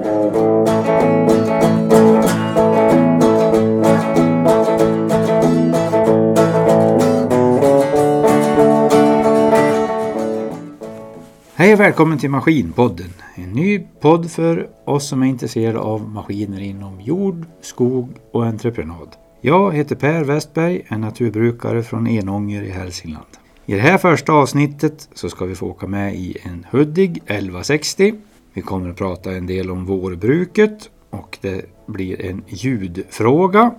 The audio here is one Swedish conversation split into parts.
Hej och välkommen till Maskinpodden. En ny podd för oss som är intresserade av maskiner inom jord, skog och entreprenad. Jag heter Per Westberg, en naturbrukare från Enånger i Hälsingland. I det här första avsnittet så ska vi få åka med i en Hudig 1160. Vi kommer att prata en del om vårbruket och det blir en ljudfråga.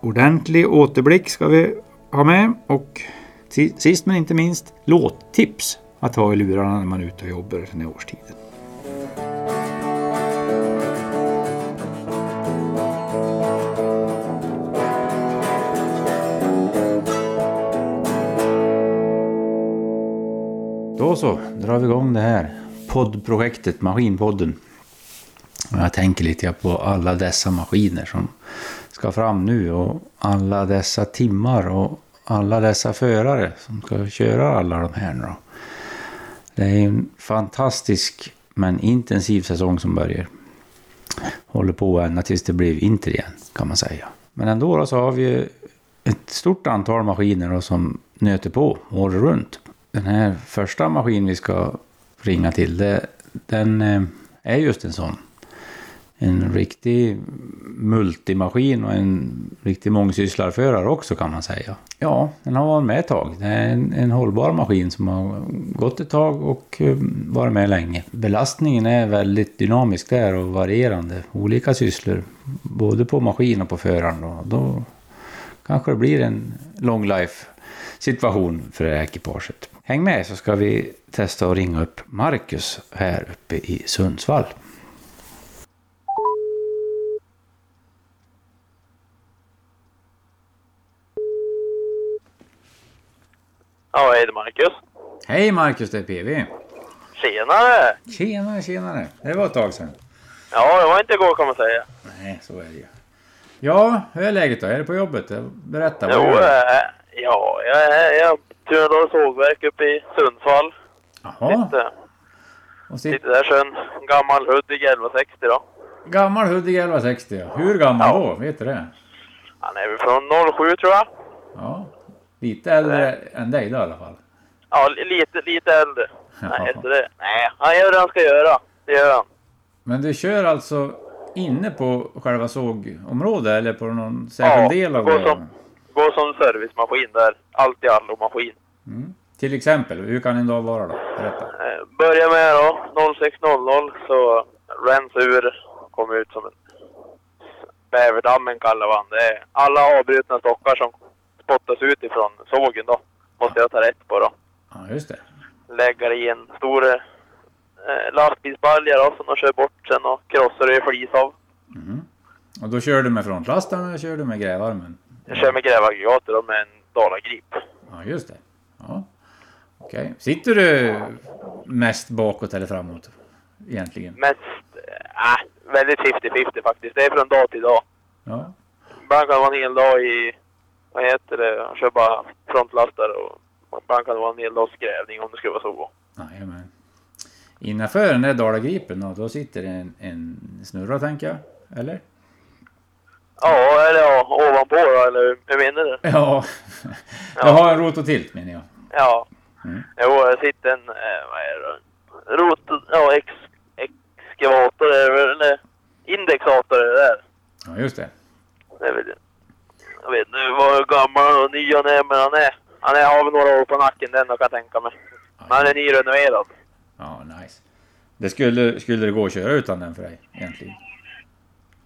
Ordentlig återblick ska vi ha med och sist men inte minst låttips att ha i lurarna när man är ute och jobbar den här årstiden. Då så, drar vi igång det här poddprojektet, Maskinpodden. Jag tänker lite på alla dessa maskiner som ska fram nu och alla dessa timmar och alla dessa förare som ska köra alla de här nu då. Det är en fantastisk men intensiv säsong som börjar. Håller på ända tills det blir vinter igen kan man säga. Men ändå då så har vi ett stort antal maskiner då som nöter på året runt. Den här första maskinen vi ska ringa till, det, den eh, är just en sån. En riktig multimaskin och en riktig mångsysslarförare också kan man säga. Ja, den har varit med ett tag. Det är en, en hållbar maskin som har gått ett tag och eh, varit med länge. Belastningen är väldigt dynamisk där och varierande. Olika sysslor, både på maskin och på föraren. Då, då kanske det blir en long life situation för det här ekipaget. Häng med så ska vi testa att ringa upp Marcus här uppe i Sundsvall. Ja, hej det är Marcus. Hej Marcus, det är PV. Tjenare! Tjenare, tjenare. Det var ett tag sedan. Ja, det var inte igår kan man säga. Nej, så är det ju. Ja, hur är läget då? Är du på jobbet? Berätta. Vad Jo, gör du? äh, ja, jag jag Tunadal sågverk uppe i Sundsvall. Jaha. Sitter, Och sitt, sitter där så en gammal Hudik 1160 då. gammal Hudik 1160. ja. Hur gammal Ja. då? Vet du det? Han är väl från 07 tror jag. Ja. Lite äldre än dig då i alla fall. Ja, li- lite, lite äldre. Ja. Nej, det, nej, han gör det han ska göra. Det gör han. Men du kör alltså inne på själva sågområdet eller på någon särskild Ja, del av går det? som- Går som servicemaskin där. Allt i allo maskin. Mm. Till exempel, hur kan en dag vara då? Berätta. Börja med då 06.00 så rens ur kom ut som en bäverdammen kallar man det. är Alla avbrutna stockar som spottas ut ifrån sågen då måste jag ta rätt på då. Ja, just det. Lägga i en stor eh, lastbilsbalja då som de kör bort sen och krossar det i flis av. Mhm. Och då kör du med frontlasten eller kör du med grävarmen? Jag kör med grävaggregatet då med en Dalagrip. Ja, just det. Ja. Okej. Sitter du mest bakåt eller framåt? Egentligen? Mest, äh, väldigt 50-50 faktiskt. Det är från dag till dag. Ja. Ibland kan det vara en hel dag i, vad heter det, jag kör bara frontlastar och ibland kan det vara en hel dags grävning om det skulle vara så. Jajamän. Innanför den där Dalagripen då, då sitter en, en snurra tänker jag? Eller? Ja, eller ja, ovanpå då, eller hur menar du? Ja. Jag har en rototilt menar jag. Ja. Mm. Jo, det sitter en, eh, vad är det? Rot, ja, ex, exkavator eller indexator är det där. Ja, just det. Det väl, jag vet inte hur gammal och ny han är, men han är, han är, har väl några år på nacken den, kan jag tänka mig. Men han är nyrenoverad. Ja, nice. Det skulle, skulle det gå att köra utan den för dig egentligen?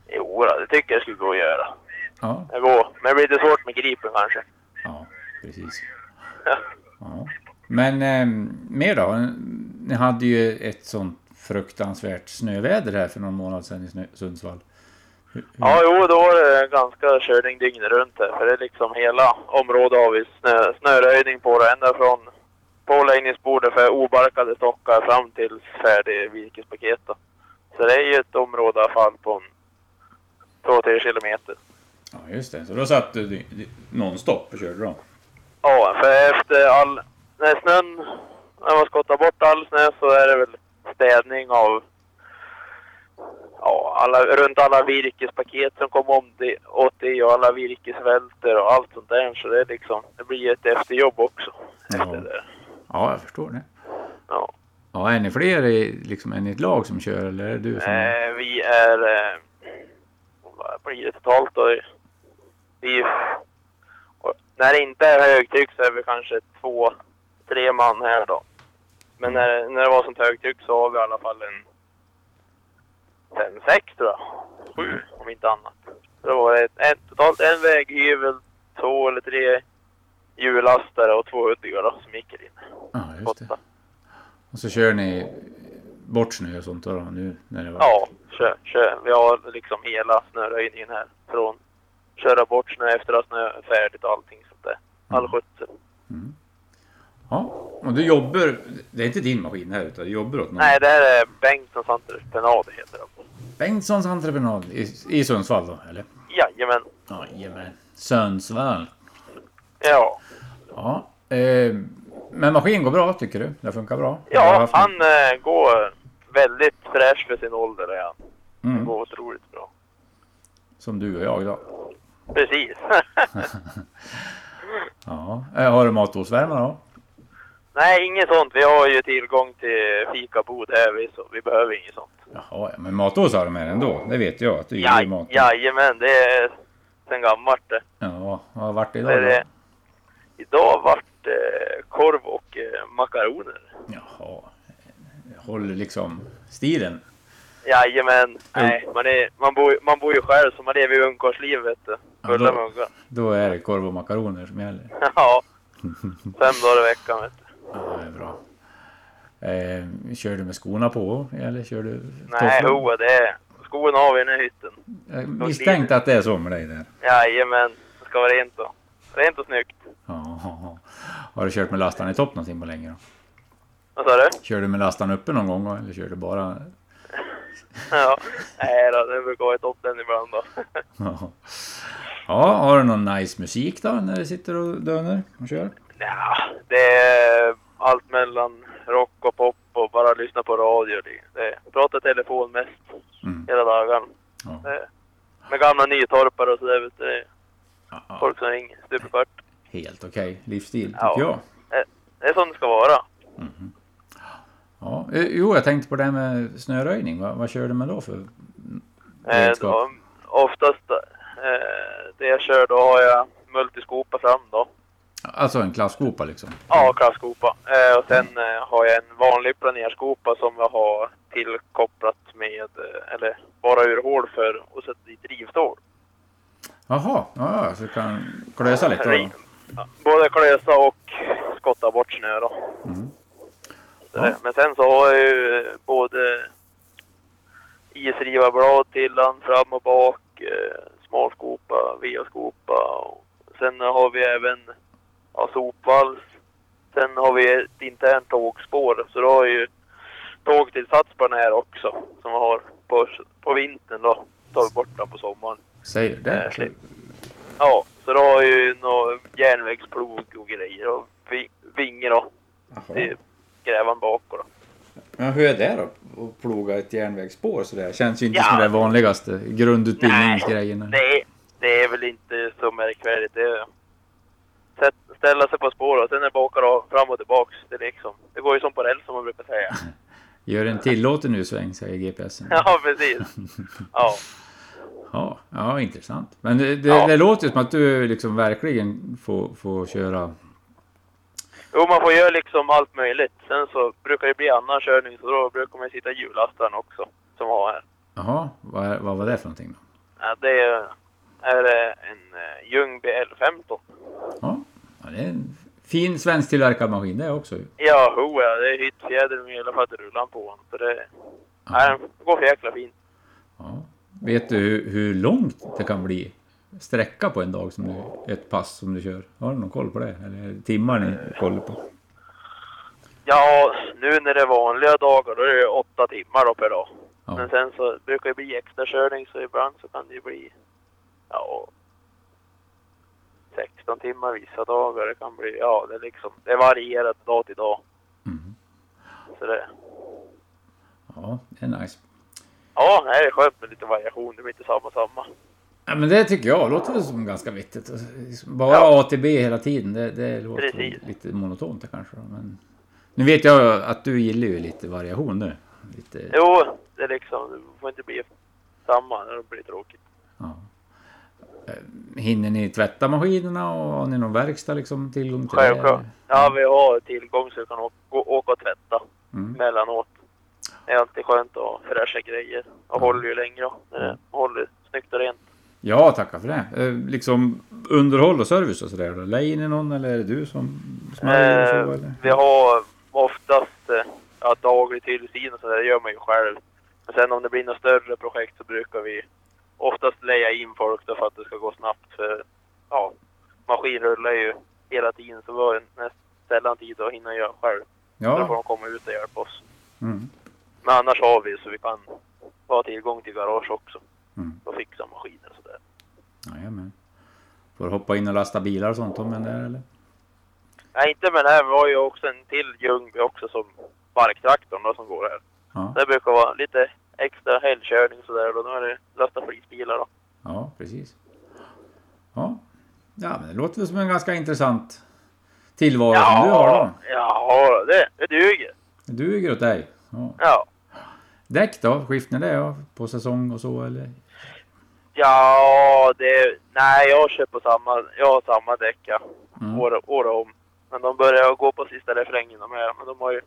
Jo, det tycker jag skulle gå att göra. Ja, Det går, men det blir lite svårt med gripen kanske. ja precis. Ja. Ja. Men eh, mer då? Ni hade ju ett sånt fruktansvärt snöväder här för någon månad sedan i Snö- Sundsvall. Hur- hur- Ja, jo, då var det ganska körning dygnet runt här. För det är liksom hela området har vi snö, snöröjning på det. Ända från påläggningsbordet för obarkade stockar fram till färdig virkespaket. Då. Så det är ju ett område i alla fall på en 2-3 kilometer. Ja, just det. Så då satt du nonstop och körde då? Ja, för efter all... När snön... När man skottar bort all snö så är det väl städning av... Ja, alla, runt alla virkespaket som kom om det, åt det och alla virkesvälter och allt sånt där. Så det, är liksom, det blir ett efterjobb också. Ja. Efter det. Ja, jag förstår det. Ja. Ja, är ni fler i, liksom, än i ett lag som kör eller är det du som... Eh, vi är, eh, totalt då? Vi, och när det inte är högtryck så är vi kanske två, tre man här då. Men när, när det var sånt högtryck så har vi i alla fall en fem, sex tror jag. Sju om inte annat. Så det var ett, ett, totalt en väghyvel, två eller tre hjullastare och två uddiga då som gick in. Ja, just det. Och så kör ni bort snö och sånt då, nu när det var... Ja, kör, kör. Vi har liksom hela snöröjningen här. Från köra bort snö efter att snö är färdigt och allting sånt där. All Mm. skötsel. Ja, och du jobbar... Det är inte din maskin här utan du jobbar åt någon? Nej, det här är Bengtssons entreprenad heter det. Bengtssons entreprenad i, i Sundsvall då, eller? Jajamän. Jajamän. Sundsvall. Ja. Ja. Eh, men maskin går bra tycker du? Det funkar bra? Ja, haft- han eh, går väldigt fräsch för sin ålder. är han. Det Mm, går otroligt bra. som du och jag då. Precis. Ja. Eh, har du matosvärmare då? Nej, inget sånt. Vi har ju tillgång till fikabod här vi, så vi behöver inget sånt. Jaha, ja, men matos har de här ändå. Det vet jag att du Ja, gillar mat. jajamän, det är sen gammalt det. Ja, vad har varit det, idag då? det. Idag vart det korv och eh, makaroner. Jaha. Håller liksom stilen. Jajamän. Nej, man, är, man, bor, man bor ju själv så man lever ju ungkarlslivet vet du. Ja, Fulla då-. Då är det korv och makaroner som gäller. Ja, fem dagar i veckan vet du. Ja, det är bra. Eh, kör du med skorna på eller kör du Nej, hoa det är... Skorna har vi i den här hytten. Jag misstänkte att det är så med dig där. Jajamän, det ska vara rent och, rent och snyggt. Ja, ja, ja. Har du kört med lastaren i topp någonting på länge då? Vad sa du? Kör du med lastaren uppe någon gång eller kör du bara... Ja, nej då, det brukar vara i toppen ibland då. Ja. ja, har du någon nice musik då när du sitter och dönar och kör? Ja, det är allt mellan rock och pop och bara lyssna på radio. Det, det, prata telefon mest Mm. hela dagen. Ja. Det, med gamla nytorpare och sådär vet du. Ja, folk som ringer stup i kvart. Helt okej livsstil tycker Ja. jag. Det är som det ska vara. Ja. eh, Jo, jag tänkte på det här med snöröjning. Vad, vad kör du med då för Eh, redskap? då, oftast eh, det jag kör då har jag multiskopa fram då. Alltså en klasskopa liksom? Ja, klasskopa. Eh, och sen eh, har jag en vanlig planerskopa som jag har tillkopplat med, eh, eller bara ur hål för och sätta dit rivstål. Jaha, ja, så du kan klösa lite då? Både klösa och skotta bort snö då. Mm. Ja. det- Men sen så har jag ju både isrivarblad till den fram och bak, eh, smalskopa, VA-skopa. och Sen har vi även ja, sopvals. Sen har vi ett internt tågspår. Så då har jag ju tågtillsats på den här också. Som jag har på, på vintern då. Tar vi bort den på sommaren. Säger du det? Eh, slipp. Ja, så då har jag ju någon järnvägsplog och grejer och vi- vinge då. Jaha. Till grävan bakåt då. Men hur är det då? Att ploga ett järnvägsspår sådär? Känns ju inte Ja. som det vanligaste grundutbildningsgrejerna. det, det är väl inte så märkvärdigt. Det sätt, ställa sig på spår och sen är det då fram och tillbaks. Det, liksom, det går ju som på räls som man brukar säga. Gör en tillåten nu sväng, säger GPSen. Ja, precis. Ja, Ja, ja intressant. Men det, det, Ja. det låter som att du liksom verkligen får, får köra... jo man får göra liksom allt möjligt. Sen så brukar det bli annan körning så då brukar man sitta i hjullastaren också. Som vi har här. Jaha, vad, är- vad var det för någonting då? Ja, det är, en uh, Ljungby L15. Ja, det är en fin svensktillverkad maskin det också ju. Ja, ho ja, det är hyttfjäder med hela fattigrullan på den. Så det, nej, Ja. det går för jäkla fint. Ja. Vet du hur, hur långt det kan bli? Sträcka på en dag som du, ett pass som du kör? Har du någon koll på det? Eller timmar ni kollar på? Ja, nu när det är vanliga dagar då är det åtta timmar då per dag. Ja. Men sen så brukar det bli extra körning så ibland så kan det ju bli ja 16 timmar vissa dagar. Det kan bli, ja det är liksom, det varierar dag till dag. Mm. Så det, Ja, det är nice. Ja, det är skönt med lite variation. Det blir inte samma samma. Ja, men det tycker jag låter som ganska vettigt. Bara Ja. A till B hela tiden, det, det låter Precis. lite monotont det kanske. Men nu vet jag att du gillar ju lite variation nu. Lite, Jo, det är liksom, det får inte bli samma det blir tråkigt. ja. Eh, Hinner ni tvätta maskinerna och har ni någon verkstad liksom tillgång till det? Självklart. eller? Ja, vi har tillgång så vi kan åka, och tvätta Mm. mellanåt. Det är alltid skönt att ha fräscha grejer. Och Ja. håller ju längre när det håller snyggt och rent. Ja, tackar för det. Eh, liksom underhåll och service och sådär. då? Lejer ni någon eller är det du som smörjer och så? Eh, Eller? vi har oftast eh, ja, daglig tillsyn och sådär, det gör man ju själv. Men sen om det blir något större projekt så brukar vi oftast leja in folk då för att det ska gå snabbt. För ja, maskin rullar ju hela tiden så har nästan sällan tid att hinna göra själv. Så då får Ja. de komma ut och hjälpa oss. Mm. Men annars har vi så vi kan ha tillgång till garage också Mm. och fixa maskiner och sådär. Jajamän. Får hoppa in och lasta bilar och sånt om en där eller? Nej, inte det här. Vi har ju också en till Ljungby också som barktraktorn då som går här. Ja, Det brukar vara lite extra helgkörning sådär och då är det lasta flisbilar då. ja precis. Ja. ja, men det låter som en ganska intressant tillvaro som du har då. ja det, det duger. Det duger åt dig. Ja. Ja. Däck då? Skiftar det ja, på säsong och så eller? Ja, det... Nej, jag kör på samma... Jag har samma däck ja. Mm. År, år om. Men de börjar gå på sista refrängen de här. Men de har ju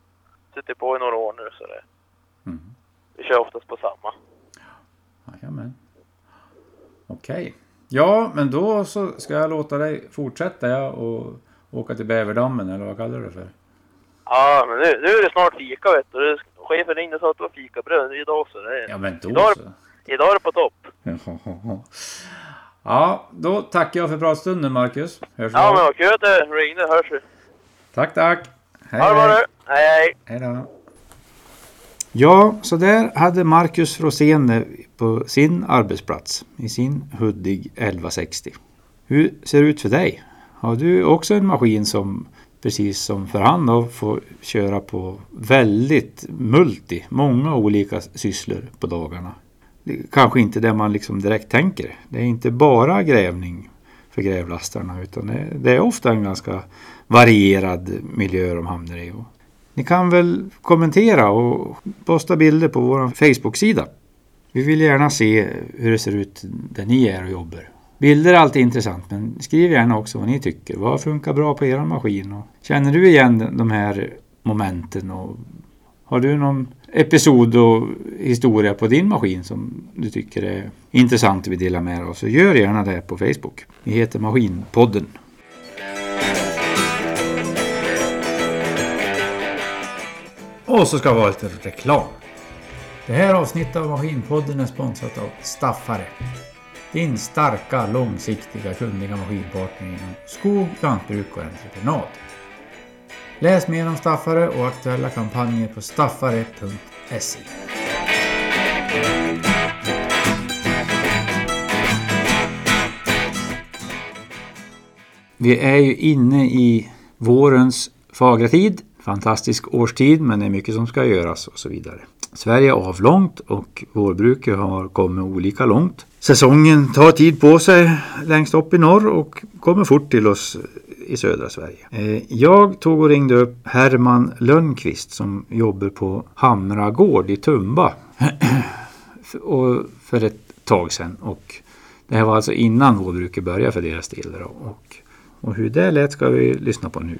suttit på i några år nu så det... Mm. Vi kör oftast på samma. Jajamän. Okej. Ja, men då så ska jag låta dig fortsätta ja, och åka till Bäverdammen eller vad kallar du det för? Ja, men nu, nu är det snart fika vet du. Chefen ringde och sa att det var fikabröd idag så det. Ja, men då Idag, så. Idag är det på topp. Ja, då tackar jag för pratstunden Marcus. Hörs Ja, men vad kul att det ringde. Hörs vi. Tack, tack. Hej, Ha det bra hej. Hej, hej. Då. Ja, så där hade Marcus Rosén på sin arbetsplats i sin Hudig 1160. Hur ser det ut för dig? Har du också en maskin som precis som för han då får köra på väldigt multi, många olika sysslor på dagarna? Kanske inte det man liksom direkt tänker. Det är inte bara grävning för grävlastarna utan det, det är ofta en ganska varierad miljö de hamnar i. Ni kan väl kommentera och posta bilder på vår Facebook-sida. Vi vill gärna se hur det ser ut där ni är och jobbar. Bilder är alltid intressant men skriv gärna också vad ni tycker. Vad funkar bra på er maskin? Och känner du igen de här momenten? Och har du någon episod och historia på din maskin som du tycker är intressant och vill dela med dig av så gör gärna det på Facebook. Vi heter Maskinpodden. Och så ska vi ha lite reklam. Det här avsnittet av Maskinpodden är sponsrat av Staffare. Din starka, långsiktiga, kunniga maskinpartner inom skog, lantbruk och entreprenad. Läs mer om Staffare och aktuella kampanjer på staffare.se. Vi är ju inne i vårens fagra tid. Fantastisk årstid men det är mycket som ska göras och så vidare. Sverige är avlångt och vårbruket har kommit olika långt. Säsongen tar tid på sig längst upp i norr och kommer fort till oss i södra Sverige. Eh, Jag tog och ringde upp Herman Lönnqvist som jobbar på Hamra gård i Tumba och för ett tag sedan. Och det här var alltså innan vårbruket började för deras del. Och, och hur det lät ska vi lyssna på nu.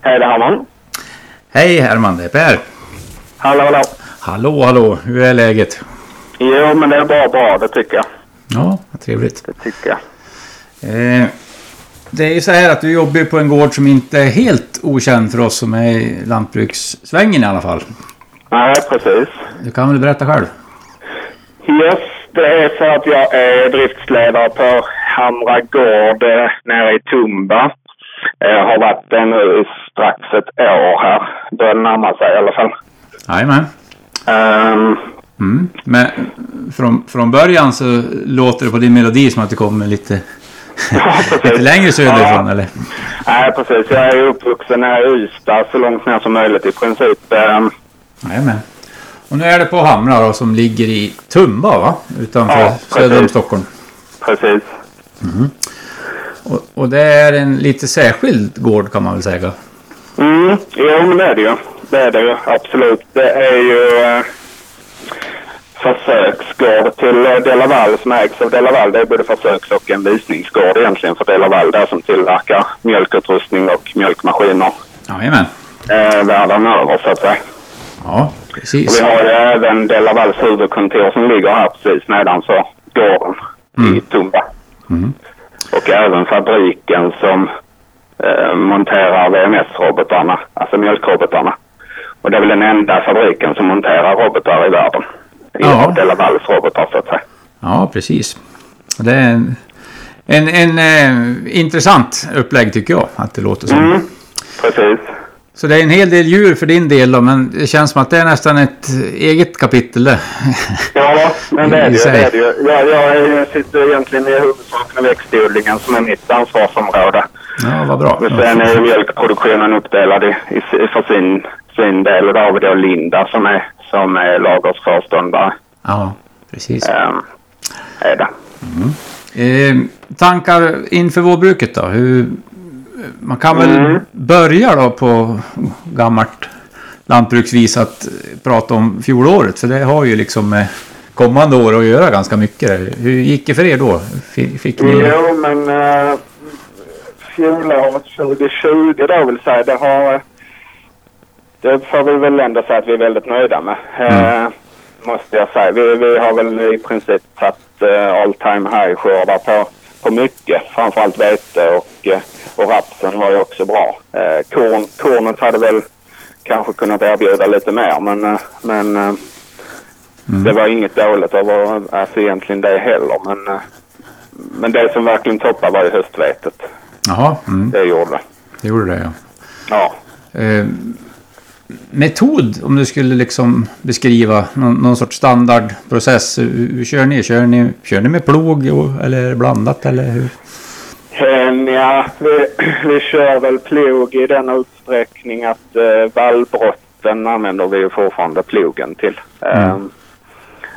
Hej, det är Herman. Hej Herman, det är Per. Hallå, hallå. Hallå, hallå, hur är läget? Jo, men det är bara bra, det tycker jag. Ja, trevligt. Det tycker jag. Eh, det är ju så här att du jobbar på en gård som inte är helt okänd för oss som är i lantbrukssvängen i alla fall. Nej, precis. Du kan väl berätta själv? Yes, det är för att jag är driftsledare på Hamra gård eh, nere i Tumba. Jag har varit det nu strax ett år här. Börjar närma sig i alla fall. Jajamän. Um, Mm. Men från, från början så låter det på din melodi som att du kommer lite. Lite längre söderifrån Ja. eller? Nej, precis. Jag är uppvuxen här i Ystad så långt ner som möjligt i princip. Ehm, Jajamän. Och nu är det på Hamra då som ligger i Tumba va? Utanför Ja, söder om. Stockholm. precis. Och, och det är en lite särskild gård kan man väl säga. Mm, jo, men det är det ju. Det är det ju, absolut. Det är ju eh, försöksgård till eh, Delaval som ägs av Delaval. Det är både försöks och en visningsgård egentligen för Delaval där som tillverkar mjölkutrustning och mjölkmaskiner Jajamän. eh, världen över så att säga. Ja, Och precis. vi har ju även Delavals huvudkontor som ligger här precis nedanför gården i Tumba. Mm. Och även fabriken som eh, monterar VMS-robotarna, alltså mjölkrobotarna. Och det är väl den enda fabriken som monterar robotar i världen. I Ja. Delavals robotar så att säga. Ja, precis. Det är en, en, en eh, intressant upplägg tycker jag att det låter som. Mm, precis. Så det är en hel del djur för din del då, men det känns som att det är nästan ett eget kapitel det. Ja, men det är det ju. Det är det ju. Jag, jag sitter egentligen i huvudsak med växtodlingen som är mitt ansvarsområde. Ja, vad bra. Men sen är mjölkproduktionen uppdelad i, i, för sin, sin del. Och då har vi då Linda som är, som är lagersföreståndare. Ja, precis. Ehm, är det. Eh, tankar inför vårbruket då? Hur, man kan väl Mm. börja då på gammalt lantbruksvis att eh, prata om fjolåret. För det har ju liksom med kommande år att göra ganska mycket. Hur gick det för er då? Fick, ni... Jo, men uh, fjolåret 2020 då vill säga, det har... Det får vi väl ändå säga att vi är väldigt nöjda med. Eh, måste jag säga. Vi, vi har väl i princip tagit uh, all time high skördar på, på mycket. Framförallt vete och, eh, och rapsen var ju också bra. Uh, korn, kornet hade väl kanske kunnat erbjuda lite mer men, eh, men eh, det var inget dåligt över alltså egentligen det heller. Men, eh, men det som verkligen toppade var ju höstvetet. Jaha, mm, Det gjorde det. det gjorde det ja. Ja. Eh, metod, om du skulle liksom beskriva någon, någon sorts standardprocess. Hur, hur kör ni? Kör ni, kör ni med plog och, eller är det blandat eller hur? Eh, ja, vi, vi kör väl plog i den utsträckning att eh, vallbrotten använder vi ju fortfarande plogen till. Eh,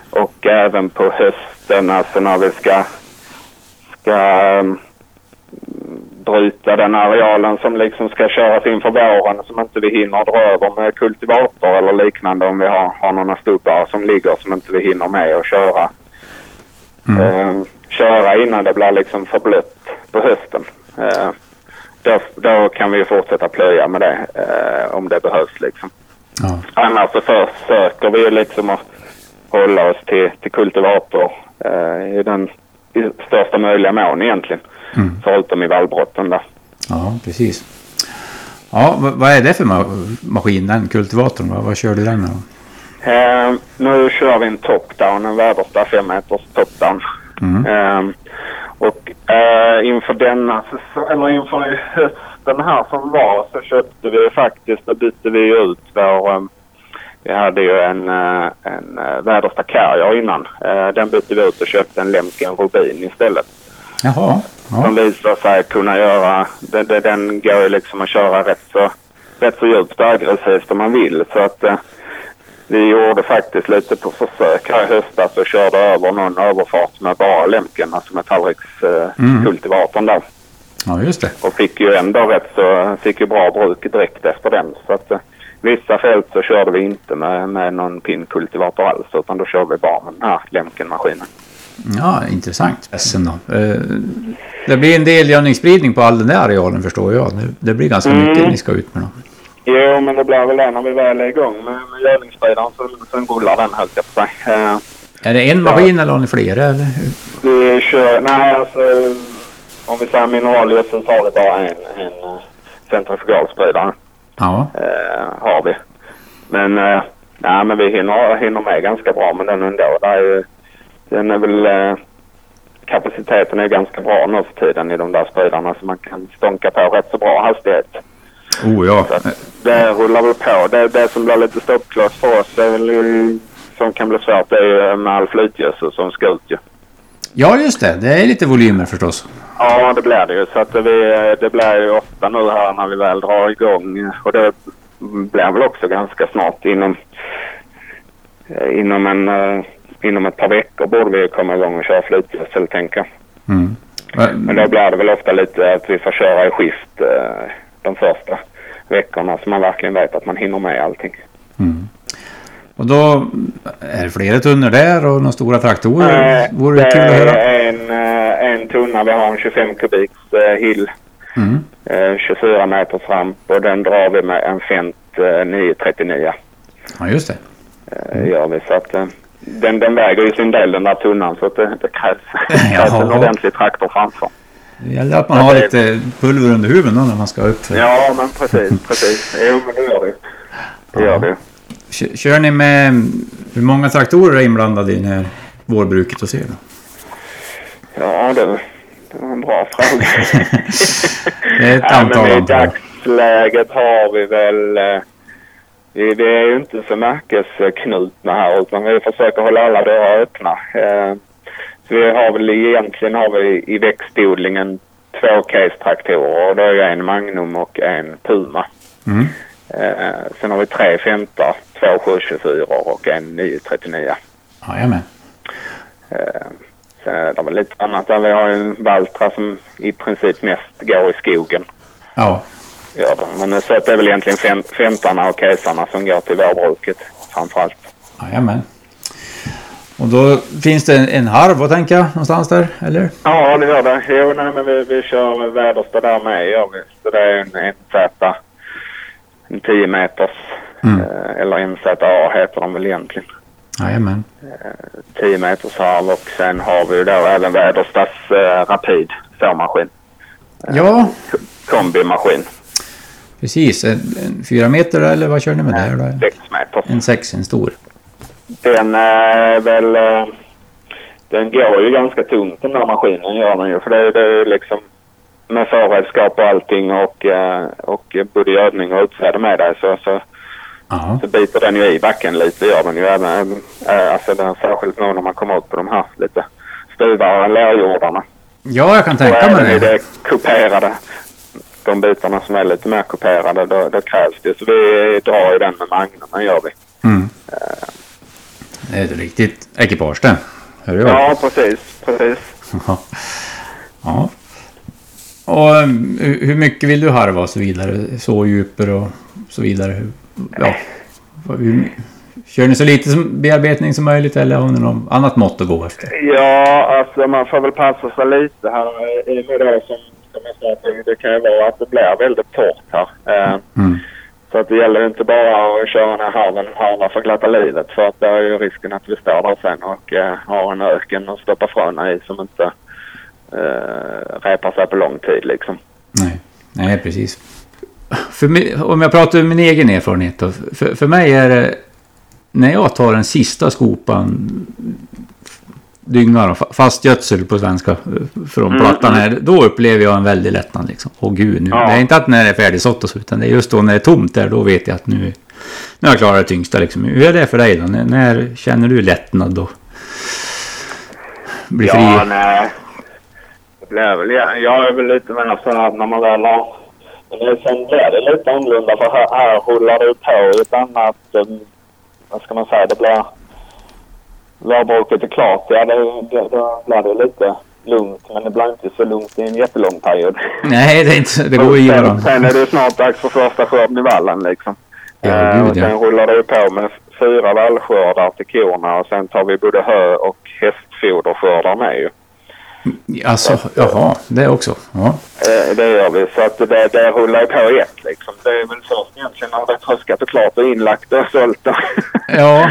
och även på hösten, alltså när vi ska, ska eh, bryta den arealen som liksom ska köras in för våren som inte vi hinner dra över med kultivator eller liknande om vi har, har några stubbar som ligger som inte vi hinner med att köra. Eh, köra innan det blir liksom för blött på hösten. Eh, då, då kan vi fortsätta plöja med det eh, om det behövs liksom. Ja. Annars så försöker vi liksom att hålla oss till, till kultivator eh, i den i största möjliga mån egentligen. Förutom i vallbrotten där. Ja, precis. Ja, vad, är det för ma- maskin, den kultivatorn? Vad, vad kör du den med? Eh, nu kör vi en top-down, en Väderstad 5 meters top-down. Mm. Eh, och eh, inför denna eller inför hösten här som var så köpte vi faktiskt, då bytte vi ut vår, eh, vi hade ju en, eh, en eh, Väderstad Carrier innan. Eh, den bytte vi ut och köpte en Lemken Rubin istället. Jaha, ja. Som visar sig kunna göra, den, den, går ju liksom att köra rätt så, rätt så djupt och aggressivt om man vill. Så att eh, vi gjorde faktiskt lite på försök här i höstas och körde över någon överfart med bara lämken, alltså med tallrikskultivatorn där. ja, just det. Och fick ju ändå rätt så, fick ju bra bruk direkt efter den. Så att eh, vissa fält så körde vi inte med, med någon pinnkultivator alls utan då körde vi bara med den här lämkenmaskinen. Ja, intressant. Essen då. Eh, det blir en del gödningsspridning på all den där arealen förstår jag. Det, blir ganska Mm. mycket ni ska ut med då. Jo, men det blir väl det när vi väl är igång med, med gödningsspridaren så sen rullar den höll jag på säga. Eh, Är det en maskin eller har ni flera? Eller? vi kör, nej alltså om vi säger mineralgödsel så har vi bara en, en eh, centrifugalspridare. Ja, Eh, har vi. Men, eh, nej, men vi hinner, hinner med ganska bra med den ändå. Det är ju, den är väl, eh, kapaciteten är ganska bra nu för tiden i de där spridarna så man kan stånka på rätt så bra hastighet. oh ja. Så det rullar väl på. Det, det som blir lite stoppkloss för oss, det är väl, som kan bli svårt, det är ju med all flytgödsel som ska ut ju. Ja, just det. Det är lite volymer förstås. Ja, det blir det ju. Så att vi, det blir ju ofta nu här när vi väl drar igång. Och det blir väl också ganska snart inom, inom, en, eh, inom ett par veckor borde vi komma igång och köra flytgödsel tänker jag. Mm. Men då blir det väl ofta lite att vi får köra i skift eh, de första veckorna så man verkligen vet att man hinner med allting. Mm. Och då är det flera tunnor där och några stora traktorer. Eh, Vore det kul att höra? en, eh, en tunna. Vi har en 25 kubiks eh, hill. Mm. Eh, 24 meters ramp och den drar vi med en Fent eh, 939. Ja, just det. Eh, gör vi. Så att, eh, den, den väger ju sin del den där tunnan så att det, det krävs, krävs en ordentlig traktor framför. Det gäller att man har lite pulver under huven då när man ska upp. Ja men precis, precis. Jo men det gör det. Det gör det. Kö- Kör ni med... Hur många traktorer är inblandade i det här vårbruket hos er då? Ja det, det var en bra fråga. Det är ett Ja, antal men I dagsläget har vi väl... Vi, vi är ju inte så märkesknutna här utan vi försöker hålla alla dörrar öppna. Eh, Så vi har väl egentligen har vi i växtodlingen två case-traktorer och det är en Magnum och en Puma. Mm. Eh, Sen har vi tre Fentar, två 724 och en 939. Jajamän. Eh, Sen är det väl lite annat där. Vi har en Valtra som i princip mest går i skogen. Ja. Gör. Men så att det är väl egentligen fem, femtarna och kesarna som går till vårbruket framförallt. Jajamän. Och då finns det en, en harv, tänker jag, någonstans där, eller? Ja, det gör det. Jo, nej, men vi, vi kör Väderstad där med gör vi. Så det är en NZ, en 10 meters, Mm. eh, eller NZA heter de väl egentligen. Jajamän. 10 meters harv och sen har vi ju då även Väderstads eh, Rapid såmaskin. Ja, Kombimaskin. Precis. En, en fyra meter eller vad kör ni med där då? 6 meters. En sex, en stor. Den är väl... eh, Den går ju ganska tungt den där maskinen gör den ju. För det, det är liksom med förredskap och allting och, eh, och både gödning och utsäde med dig så, så, så biter den ju i backen lite gör den ju. Även, eh, alltså den, särskilt nu när man kommer ut på de här lite stuvare lerjordarna. Ja, jag kan tänka även mig i det. det kuperade, de bitarna som är lite mer kuperade, då, då krävs det. Så vi drar ju den med Magnumen gör vi. Mm. Det är ett riktigt ekipage det. Hör du? Ja, precis, precis. Ja. Och um, hur mycket vill du harva och så vidare? Så djuper och så vidare? Ja. Hur, kör ni så lite bearbetning som möjligt eller har ni något annat mått att gå efter? Ja, alltså man får väl passa sig lite här. I och med det som, som jag sa, att det kan ju vara att det blir väldigt torrt här. Eh, Mm. så att det gäller inte bara att köra den här harven en harva för glatta livet. För att det är ju risken att vi står där sen och eh, har en öken och stoppar fröna i som inte eh, repar sig på lång tid liksom. Nej. Nej, precis. Mig, om jag pratar ur min egen erfarenhet då. För, för mig är det... När jag tar den sista skopan dynga då, fa- fast gödsel på svenska eh, från Mm, plattan här. Då upplever jag en väldig lättnad liksom. Åh gud, nu. Ja. Det är inte att när det är färdigsått och så, utan det är just då när det är tomt där, då vet jag att nu, nu har jag klarat det tyngsta liksom. Hur är det för dig då? När, när känner du lättnad då? Blir fri? Ja, nej. Väl, jag, jag är väl lite mer så här när man väl har... Sen blir det lite annorlunda för här, här rullar det på ett annat... Um, vad ska man säga? Det blir... Vårbruket är klart. Ja, då blir det lite lugnt. Men det blir inte så lugnt i en jättelång period. Nej, det, är inte, det går ju i sen, är det snart dags för första skörden i vallen liksom. Ja, Eh, gud, och ja. sen rullar det ju på med fyra vallskördar till korna och sen tar vi både hö och hästfoderskördar med ju. Alltså, jaha, det också. Ja. Eh, det gör vi. Så att det, det rullar på ett liksom. Det är väl först egentligen när det är tröskat och klart och inlagt och sålt. Ja,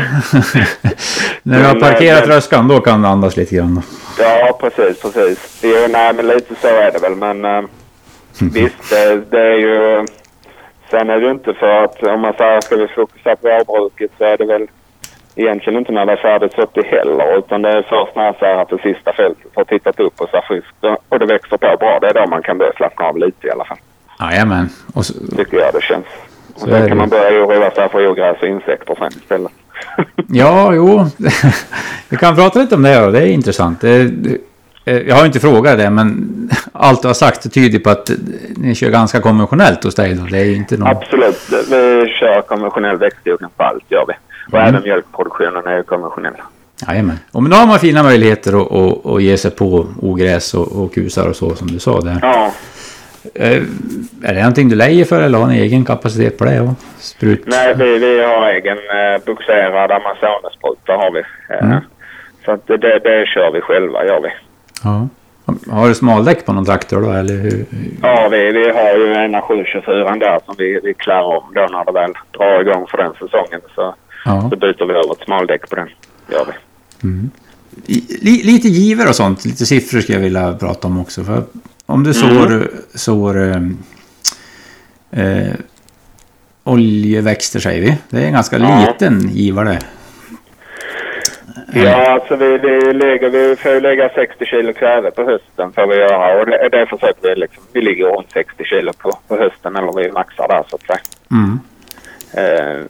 när du har Men, parkerat men- röskan då kan du andas lite grann. ja, precis, precis. Jo, nej, men lite så är det väl. Men eh, visst, det, det är ju... Sen är det ju inte för att om man säger ska vi fokusera på vårbruket så är det väl egentligen inte när det är färdigt heller. Utan det är först när jag ser att det sista fältet har tittat upp och ser friskt och- det växer på bra. Det är då man kan börja slappna av lite i alla fall. Jajamän. Så, Tycker jag det känns. Och sen det. kan man börja oroa sig för ogräs och insekter sen istället. ja, jo. Vi kan prata lite om det då. Det är intressant. Eh, jag har inte frågat det, men allt du har sagt tyder på att ni kör ganska konventionellt hos dig då. Det är inte någon... Absolut. Vi kör konventionell växtodling på allt, gör vi. Och Mm. även mjölkproduktionen är ju konventionell. Jajamän. Och men då har man fina möjligheter att, att, att ge sig på ogräs och, och kusar och så som du sa där. Ja. Eh, är det någonting du lejer för eller har ni egen kapacitet på det? Och sprut? Nej, vi, vi har egen eh, bugserad Amazonespruta har vi. Eh, Mm. Så att det, det, det kör vi själva, gör vi. Ja. Har du smaldäck på någon traktor då eller hur? Ja, vi, vi har ju ena 724 där som vi, vi klär om då när det väl drar igång för den säsongen. Så, Ja. så byter vi över ett smaldäck på den. Gör vi. I- Li, lite giver och sånt, lite siffror skulle jag vilja prata om också. För om du Mm. sår, sår eh, eh, oljeväxter säger vi. Det är en ganska Ja. liten givare. Ja, alltså vi, vi, lägger, vi får lägga 60 kilo kväve på hösten får vi göra. Och det, det försöker vi liksom. Vi ligger runt 60 kilo på, på hösten eller vi maxar där så att säga. Mm. Eh,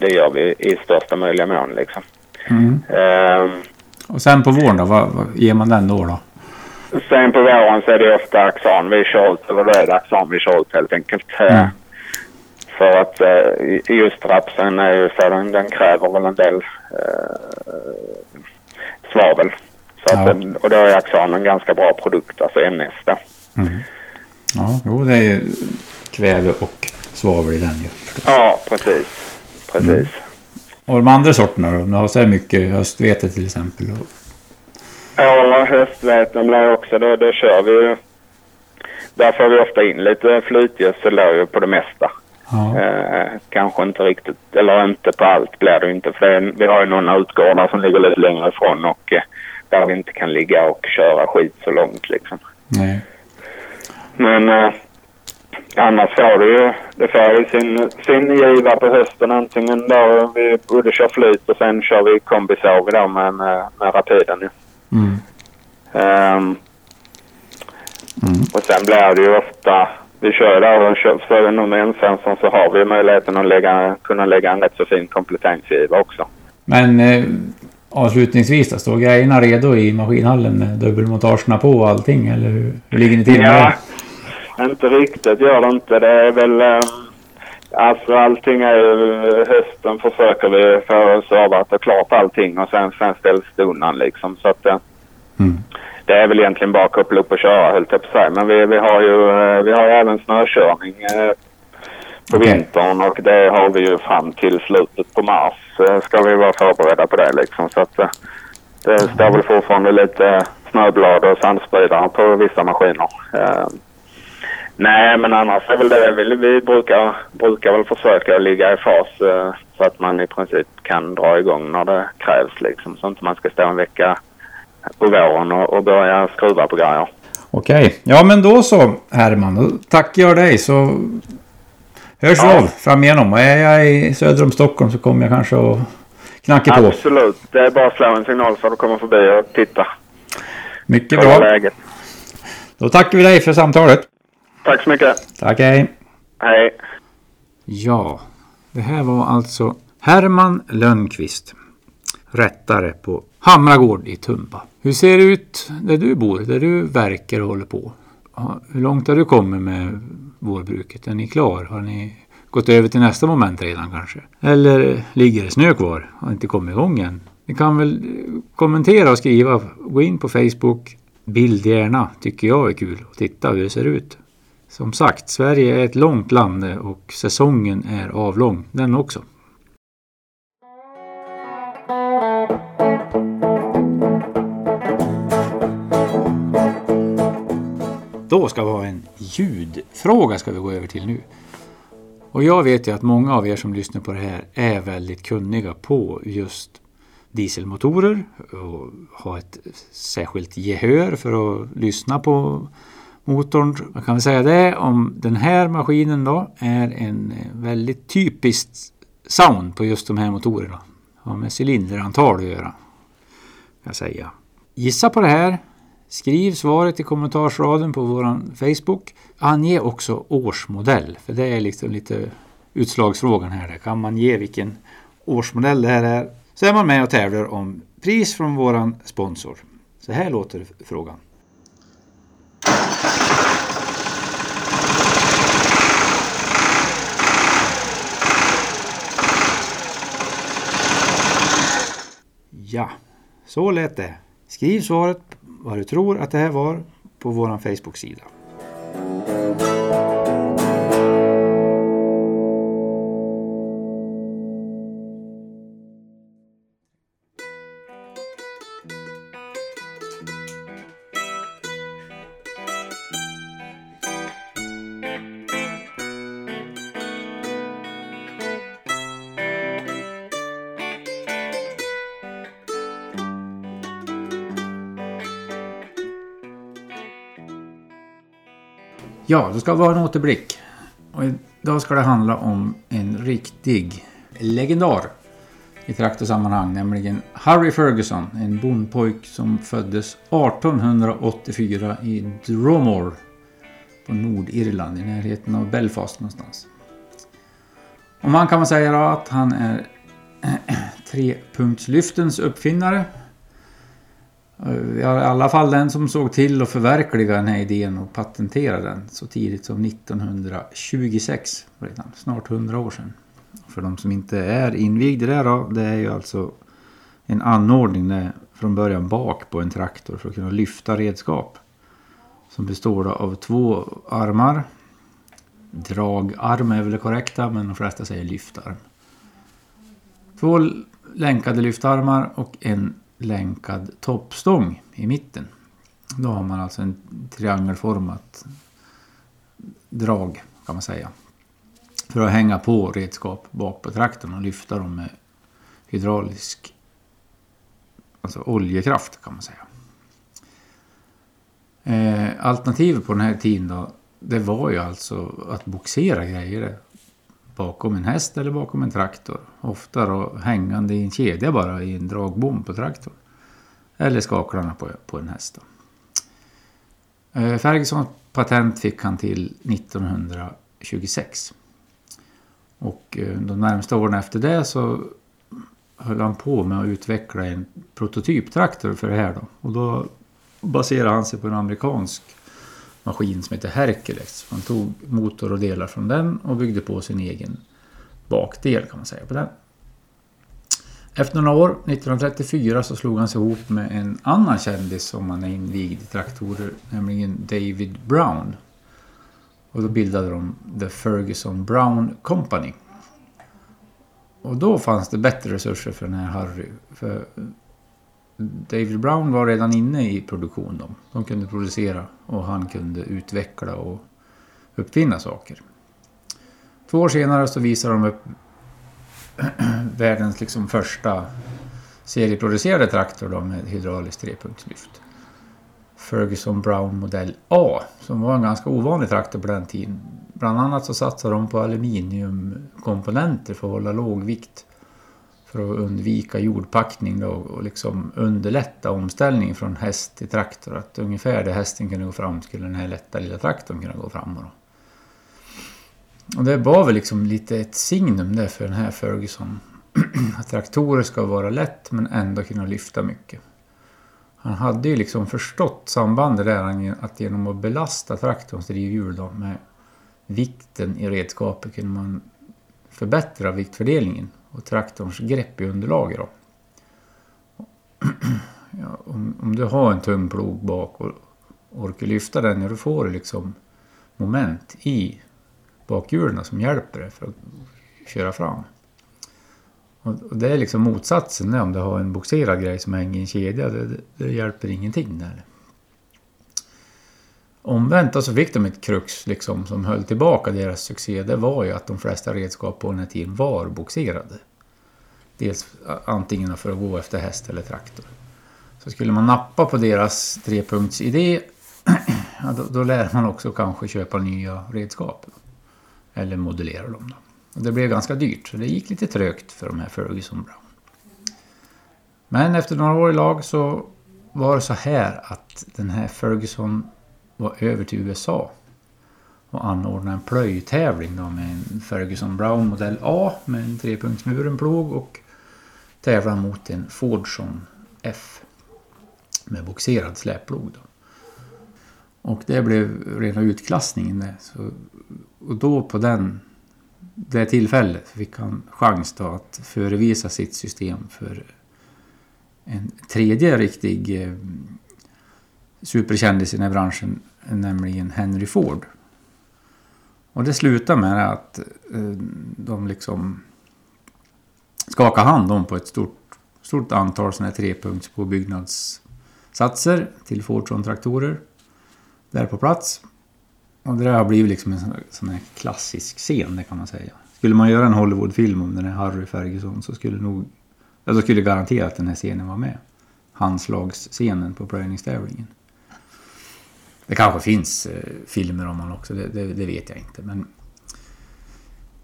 det gör vi i största möjliga mån liksom. Mm. Eh, Och sen på våren då, vad, vad ger man den då? då? sen på våren så är det ofta axan vi kör ut, eller det axan vi kör ut helt enkelt. Eh, Mm. För att eh, just rapsen är ju så den, den kräver väl en del eh, svavel. Så Ja. och då är axan en ganska bra produkt, alltså NS då. Ja, jo det är ju kväve och svavel i den ju. Ja, precis. Precis. Mm. Och de andra sorterna då? Om du har så här mycket höstvete till exempel. Och, Ja, höstveten blir också, då, då kör vi ju. Där får vi ofta in lite flytgödsel ju på det mesta. ja. Eh, kanske inte riktigt, eller inte på allt blir det inte. För det vi har ju några utgårdar som ligger lite längre ifrån och eh, där vi inte kan ligga och köra skit så långt liksom. Nej. Men eh, annars får det ju, det får ju sin, sin giva på hösten antingen då vi både kör flyt och sen kör vi kombisåg då med, med, med rapiden ju. Mm. Ehm, Mm. och sen blir det ju ofta, vi kör där och kör, för nu med ensensorn så har vi möjligheten att lägga, kunna lägga en rätt så fin kompletteringsgiva också. Men eh, avslutningsvis då, står grejerna redo i maskinhallen med dubbelmontagerna på och allting? Eller hur, hur ligger ni till med Ja, inte riktigt gör det inte. Det är väl... ehm, alltså allting är ju... Hösten försöker vi få servat och klart allting och sen, sen ställs det undan liksom. Så att eh, det? Mm. det är väl egentligen bara att koppla upp och köra höll jag på säga. Men vi, vi har ju eh, vi har även snökörning eh, på Okej. vintern och det har vi ju fram till slutet på mars. eh, Ska vi vara förberedda på det liksom. Så att eh, det står väl fortfarande lite snöblad och sandspridare på vissa maskiner. Nej, men annars är väl det vi, vi brukar, brukar väl försöka ligga i fas eh, så att man i princip kan dra igång när det krävs liksom. Så inte man ska stå en vecka på våren och, och börja skruva på grejer. Okej, ja men då så Herman. Då tackar jag dig så hörs vi Ja. av fram igenom. Och är jag i söder om Stockholm så kommer jag kanske att knacka på. Absolut. Det är bara att slå en signal så du kommer förbi och titta. Mycket Kolla bra. läget. Då tackar vi dig för samtalet. Tack så mycket. Tack, hej. Hej. Ja, det här var alltså Herman Lönnqvist, rättare på Hamragård i Tumba. Hur ser det ut där du bor, där du verkar och håller på? Hur långt har du kommit med vårbruket? Är ni klar? Har ni gått över till nästa moment redan kanske? Eller ligger det snö kvar? Har inte kommit igång än? Ni kan väl kommentera och skriva. Gå in på Facebook. Bild gärna, tycker jag är kul. Och titta hur det ser ut. Som sagt, Sverige är ett långt land och säsongen är avlång den också. Då ska vi ha en ljudfråga ska vi gå över till nu. Och jag vet ju att många av er som lyssnar på det här är väldigt kunniga på just dieselmotorer och har ett särskilt gehör för att lyssna på motorn. vad kan väl säga det om den här maskinen då är en eh, väldigt typiskt sound på just de här motorerna. Har med cylinderantal att göra. Kan jag säga. Gissa på det här. Skriv svaret i kommentarsraden på vår Facebook. Ange också årsmodell. För det är liksom lite utslagsfrågan här. Kan man ge vilken årsmodell det här är så är man med och tävlar om pris från våran sponsor. Så här låter frågan. Ja, så lät det. Skriv svaret vad du tror att det här var på vår Facebook-sida. Ja, då ska vi ha en återblick. Och idag ska det handla om en riktig legendar i traktorsammanhang, nämligen Harry Ferguson, en bondpojk som föddes 1884 i Dromore på Nordirland i närheten av Belfast någonstans. Om han kan man säga att han är trepunktslyftens uppfinnare Eh, i alla fall den som såg till att förverkliga den här idén och patentera den så tidigt som 1926. Redan, snart 100 år sedan. För de som inte är invigda där då, det är ju alltså en anordning där från början bak på en traktor för att kunna lyfta redskap. Som består av två armar. Dragarm är väl det korrekta men de flesta säger lyftarm. Två länkade lyftarmar och en länkad toppstång i mitten. Då har man alltså en triangelformat drag kan man säga. För att hänga på redskap bak på traktorn och lyfta dem med hydraulisk alltså oljekraft kan man säga. Eh, alternativet på den här tiden då, det var ju alltså att boxera grejer bakom en häst eller bakom en traktor. Ofta då hängande i en kedja bara i en dragbom på traktorn. Eller skaklarna på, på en häst. Då. Eh, Fergusons patent fick han till 1926. Och eh, de närmsta åren efter det så höll han på med att utveckla en prototyptraktor för det här. Då. Och då baserade han sig på en amerikansk maskin som heter Hercules. Han tog motor och delar från den och byggde på sin egen bakdel kan man säga på den. Efter några år, 1934, så slog han sig ihop med en annan kändis som han är invigd i traktorer, nämligen David Brown. Och då bildade de The Ferguson Brown Company. Och då fanns det bättre resurser för den här Harry. För David Brown var redan inne i produktion. De, De kunde producera och han kunde utveckla och uppfinna saker. Två år senare så visade de upp världens liksom första serieproducerade traktor då med hydrauliskt trepunktslyft. Ferguson Brown modell A som var en ganska ovanlig traktor på den tiden. Bland annat så satsade de på aluminiumkomponenter för att hålla låg vikt för att undvika jordpackning då och liksom underlätta omställningen från häst till traktor. Att ungefär där hästen kunde gå fram skulle den här lätta lilla traktorn kunna gå fram. Då. Och det var väl liksom lite ett signum där för den här Ferguson. att traktorer ska vara lätt men ändå kunna lyfta mycket. Han hade ju liksom förstått sambandet där att genom att belasta traktorns drivhjul då med vikten i redskapet kunde man förbättra viktfördelningen och traktorns grepp i underlaget. Då. Ja, om, om, du har en tung plog bak och orkar lyfta den, ja, då får du liksom moment i bakhjulen som hjälper dig för att köra fram. Och det är liksom motsatsen om du har en boxerad grej som hänger i en kedja. Det, det, det hjälper ingenting där. Omvänt så fick de ett krux liksom, som höll tillbaka deras succé. Det var ju att de flesta redskap på den här tiden var boxerade. Dels antingen för att gå efter häst eller traktor. Så skulle man nappa på deras trepunktsidé ja, då, då lär man också kanske köpa nya redskap. Eller modellera dem. Då. Och det blev ganska dyrt så det gick lite trögt för de här Ferguson Brown. Men efter några år i lag så var det så här att den här Ferguson var över till USA och anordnade en plöjtävling då med en Ferguson Brown modell A med en trepunktsmuren plog och tävlade mot en Fordson F med boxerad släpplog. Då. Och det blev rena utklassningen. det. Så, och då på den, det tillfället fick han chans då att förevisa sitt system för en tredje riktig eh, superkändis i den här branschen, nämligen Henry Ford. Och det slutar med att eh, de liksom skakar hand om på ett stort, stort antal sådana här treppunktspåbyggnadssatser till Fordson-traktorer där på plats. Och det där har blivit liksom en sån, här klassisk scen, det kan man säga. Skulle man göra en Hollywoodfilm om den här Harry Ferguson så skulle nog... Ja, då skulle garanterat att den här scenen vara med. Handslagsscenen på plöjningstävlingen. Det kanske finns eh, filmer om honom också, det, det, det, vet jag inte. Men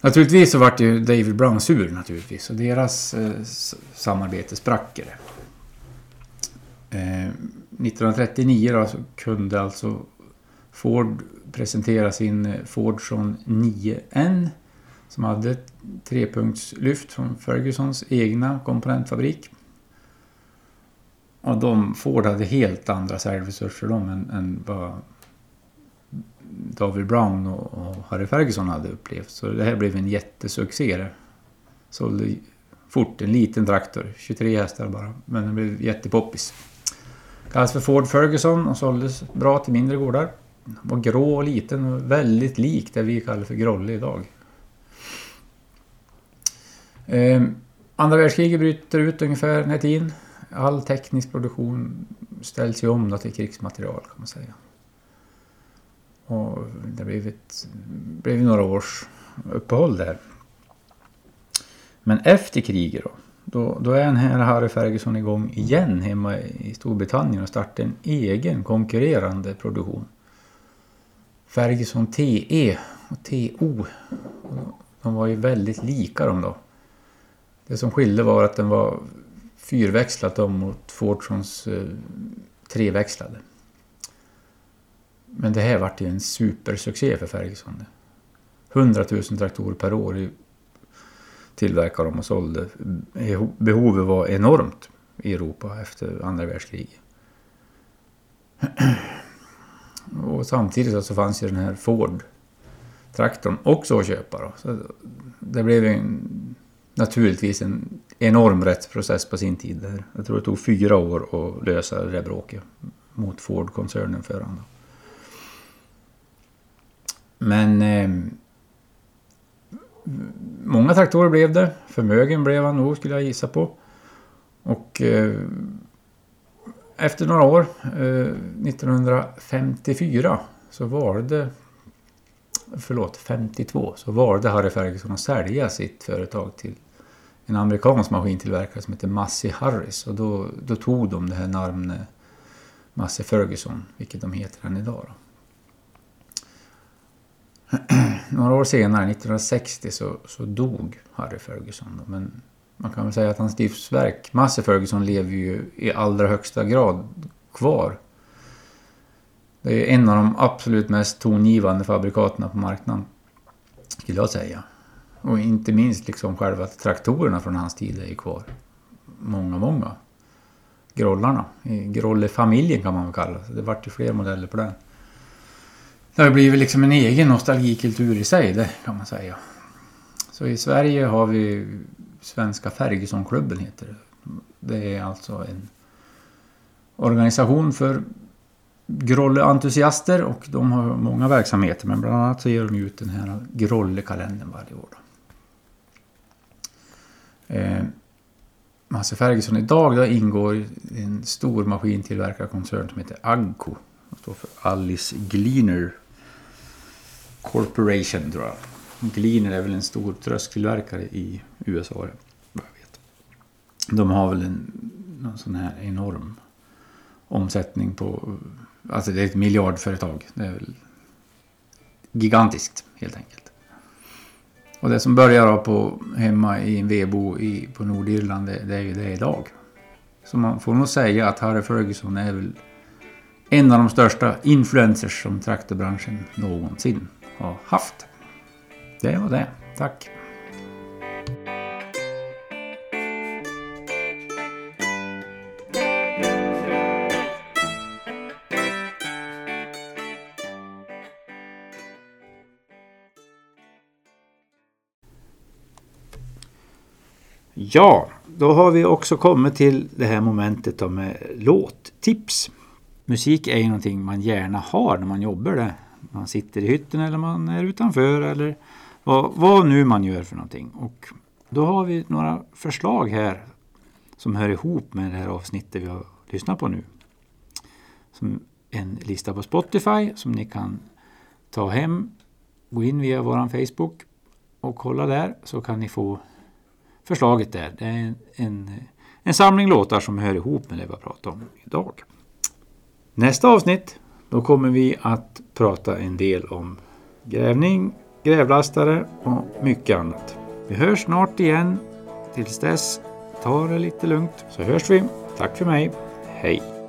naturligtvis så vart ju David Brown sur naturligtvis. Och deras eh, samarbete sprack eh, 1939 då, så kunde alltså Ford presentera sin eh, Fordson 9N som hade ett trepunktslyft från Fergusons egna komponentfabrik. Och de, Ford hade helt andra säljresurser de än, än vad David Brown och, och, Harry Ferguson hade upplevt. Så det här blev en jättesuccé. Det sålde fort, en liten traktor, 23 hästar bara, men den blev jättepoppis. Kallades för Ford Ferguson och såldes bra till mindre gårdar. Den Var grå och liten och väldigt lik det vi kallar för grolle idag. Eh, andra världskriget bryter ut ungefär den här tiden. All teknisk produktion ställs ju om till krigsmaterial kan man säga. Och det blev, ett, blev några års uppehåll där. Men efter kriget då, då, då är den här Harry Ferguson igång igen hemma i Storbritannien och startar en egen konkurrerande produktion. Ferguson TE och TO. De var ju väldigt lika de då. Det som skilde var att den var fyrväxlat dem mot Fordsons eh, treväxlade. Men det här vart ju en supersuccé för Ferguson. 100 000 traktorer per år tillverkade de och sålde. Behovet var enormt i Europa efter andra världskriget. Och samtidigt så fanns ju den här Ford-traktorn också att köpa. Då. Så det blev en, naturligtvis en enorm rättsprocess på sin tid. Där. Jag tror det tog fyra år att lösa det där bråket mot Ford-koncernen för honom. Men eh, många traktorer blev det. Förmögen blev han nog skulle jag gissa på. Och eh, efter några år, eh, 1954, så valde förlåt, 52, så valde Harry Ferguson att sälja sitt företag till en amerikansk maskintillverkare som heter Massey Harris. Och då, då tog de det här namnet Massey Ferguson, vilket de heter än idag. Då. Några år senare, 1960, så, så dog Harry Ferguson. Då. Men man kan väl säga att hans livsverk, Massey Ferguson, lever ju i allra högsta grad kvar. Det är en av de absolut mest tongivande fabrikaterna på marknaden, skulle jag säga. Och inte minst liksom själva traktorerna från hans tid är ju kvar. Många, många. Grollarna. Grollefamiljen kan man väl kalla det. Det vart ju fler modeller på den. Det har blivit liksom en egen nostalgikultur i sig, det kan man säga. Så i Sverige har vi Svenska Fergusonklubben heter det. Det är alltså en organisation för Grolle-entusiaster och de har många verksamheter men bland annat så ger de ut den här Grolle-kalendern varje år. Eh, Massey Ferguson idag då ingår i en stor maskintillverkarkoncern som heter Agco. Det står för Alice Gleaner Corporation tror jag. Gleaner är väl en stor trösktillverkare i USA. Vad jag vet. De har väl en någon sån här enorm omsättning på... Alltså det är ett miljardföretag. Det är väl gigantiskt helt enkelt. Och det som börjar på, hemma i en vedbo i, på Nordirland, det, det är ju det idag. Så man får nog säga att Harry Ferguson är väl en av de största influencers som traktorbranschen någonsin har haft. Det var det. Tack! Ja, då har vi också kommit till det här momentet då med låttips. Musik är ju någonting man gärna har när man jobbar där. Man sitter i hytten eller man är utanför eller vad, vad nu man gör för någonting. Och då har vi några förslag här som hör ihop med det här avsnittet vi har lyssnat på nu. Som en lista på Spotify som ni kan ta hem, gå in via vår Facebook och kolla där så kan ni få förslaget där. Det är en, en, en samling låtar som hör ihop med det vi har pratat om idag. Nästa avsnitt då kommer vi att prata en del om grävning, grävlastare och mycket annat. Vi hörs snart igen. Tills dess, ta det lite lugnt så hörs vi. Tack för mig. Hej!